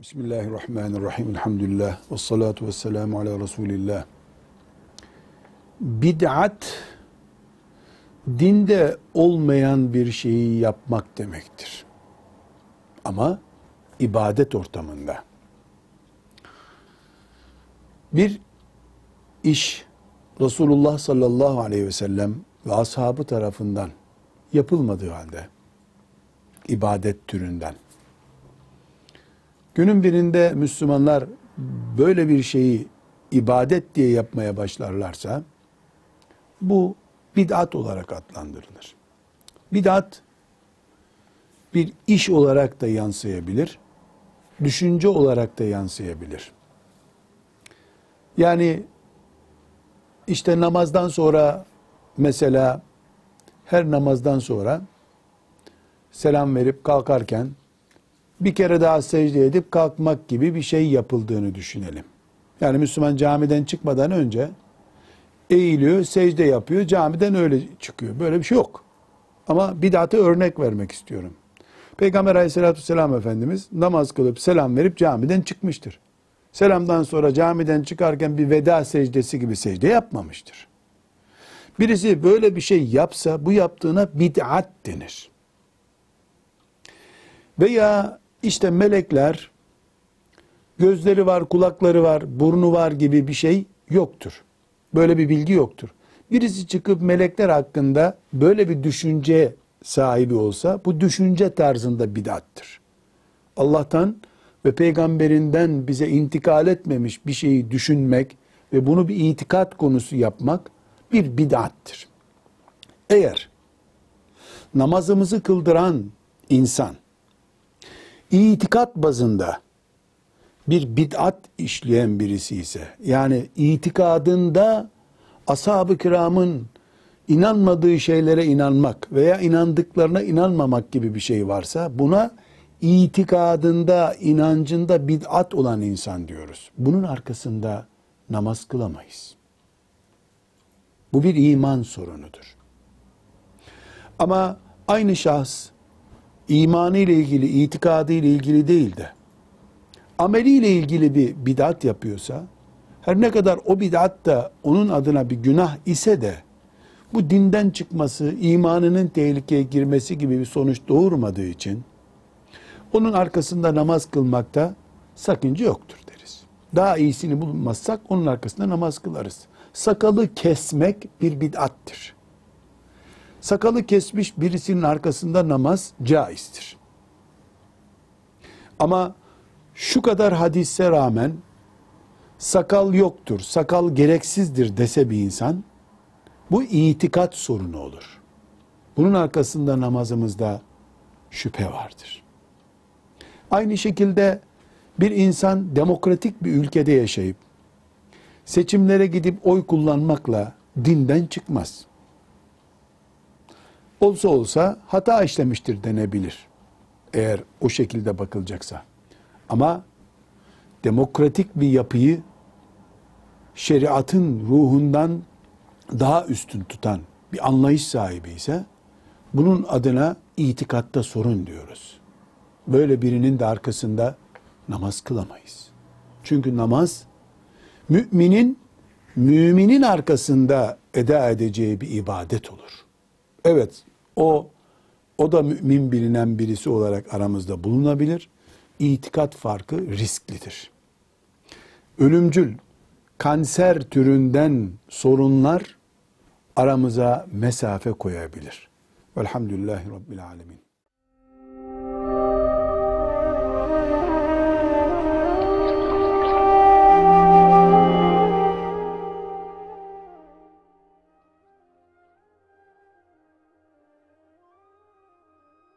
Bismillahirrahmanirrahim. Elhamdülillah. Ve salatu ve selamu ala Resulillah. Bid'at, dinde olmayan bir şeyi yapmak demektir. Ama ibadet ortamında. Bir iş Resulullah sallallahu aleyhi ve sellem ve ashabı tarafından yapılmadığı halde, ibadet türünden, Günün birinde Müslümanlar böyle bir şeyi ibadet diye yapmaya başlarlarsa bu bid'at olarak adlandırılır. Bid'at bir iş olarak da yansıyabilir, düşünce olarak da yansıyabilir. Yani işte namazdan sonra mesela her namazdan sonra selam verip kalkarken bir kere daha secde edip kalkmak gibi bir şey yapıldığını düşünelim. Yani Müslüman camiden çıkmadan önce eğiliyor, secde yapıyor, camiden öyle çıkıyor. Böyle bir şey yok. Ama bid'atı örnek vermek istiyorum. Peygamber aleyhissalatü vesselam Efendimiz namaz kılıp selam verip camiden çıkmıştır. Selamdan sonra camiden çıkarken bir veda secdesi gibi secde yapmamıştır. Birisi böyle bir şey yapsa bu yaptığına bid'at denir. Veya işte melekler gözleri var, kulakları var, burnu var gibi bir şey yoktur. Böyle bir bilgi yoktur. Birisi çıkıp melekler hakkında böyle bir düşünce sahibi olsa bu düşünce tarzında bidattır. Allah'tan ve peygamberinden bize intikal etmemiş bir şeyi düşünmek ve bunu bir itikat konusu yapmak bir bidattır. Eğer namazımızı kıldıran insan itikat bazında bir bid'at işleyen birisi ise yani itikadında ashab-ı kiramın inanmadığı şeylere inanmak veya inandıklarına inanmamak gibi bir şey varsa buna itikadında, inancında bid'at olan insan diyoruz. Bunun arkasında namaz kılamayız. Bu bir iman sorunudur. Ama aynı şahs imanı ile ilgili, itikadı ile ilgili değil de ameliyle ilgili bir bidat yapıyorsa her ne kadar o bidat da onun adına bir günah ise de bu dinden çıkması, imanının tehlikeye girmesi gibi bir sonuç doğurmadığı için onun arkasında namaz kılmakta sakınca yoktur deriz. Daha iyisini bulmazsak onun arkasında namaz kılarız. Sakalı kesmek bir bid'attir sakalı kesmiş birisinin arkasında namaz caizdir. Ama şu kadar hadise rağmen sakal yoktur, sakal gereksizdir dese bir insan, bu itikat sorunu olur. Bunun arkasında namazımızda şüphe vardır. Aynı şekilde bir insan demokratik bir ülkede yaşayıp seçimlere gidip oy kullanmakla dinden çıkmaz olsa olsa hata işlemiştir denebilir. Eğer o şekilde bakılacaksa. Ama demokratik bir yapıyı şeriatın ruhundan daha üstün tutan bir anlayış sahibi ise bunun adına itikatta sorun diyoruz. Böyle birinin de arkasında namaz kılamayız. Çünkü namaz müminin müminin arkasında eda edeceği bir ibadet olur. Evet o o da mümin bilinen birisi olarak aramızda bulunabilir. İtikat farkı risklidir. Ölümcül kanser türünden sorunlar aramıza mesafe koyabilir. Velhamdülillahi Rabbil Alemin.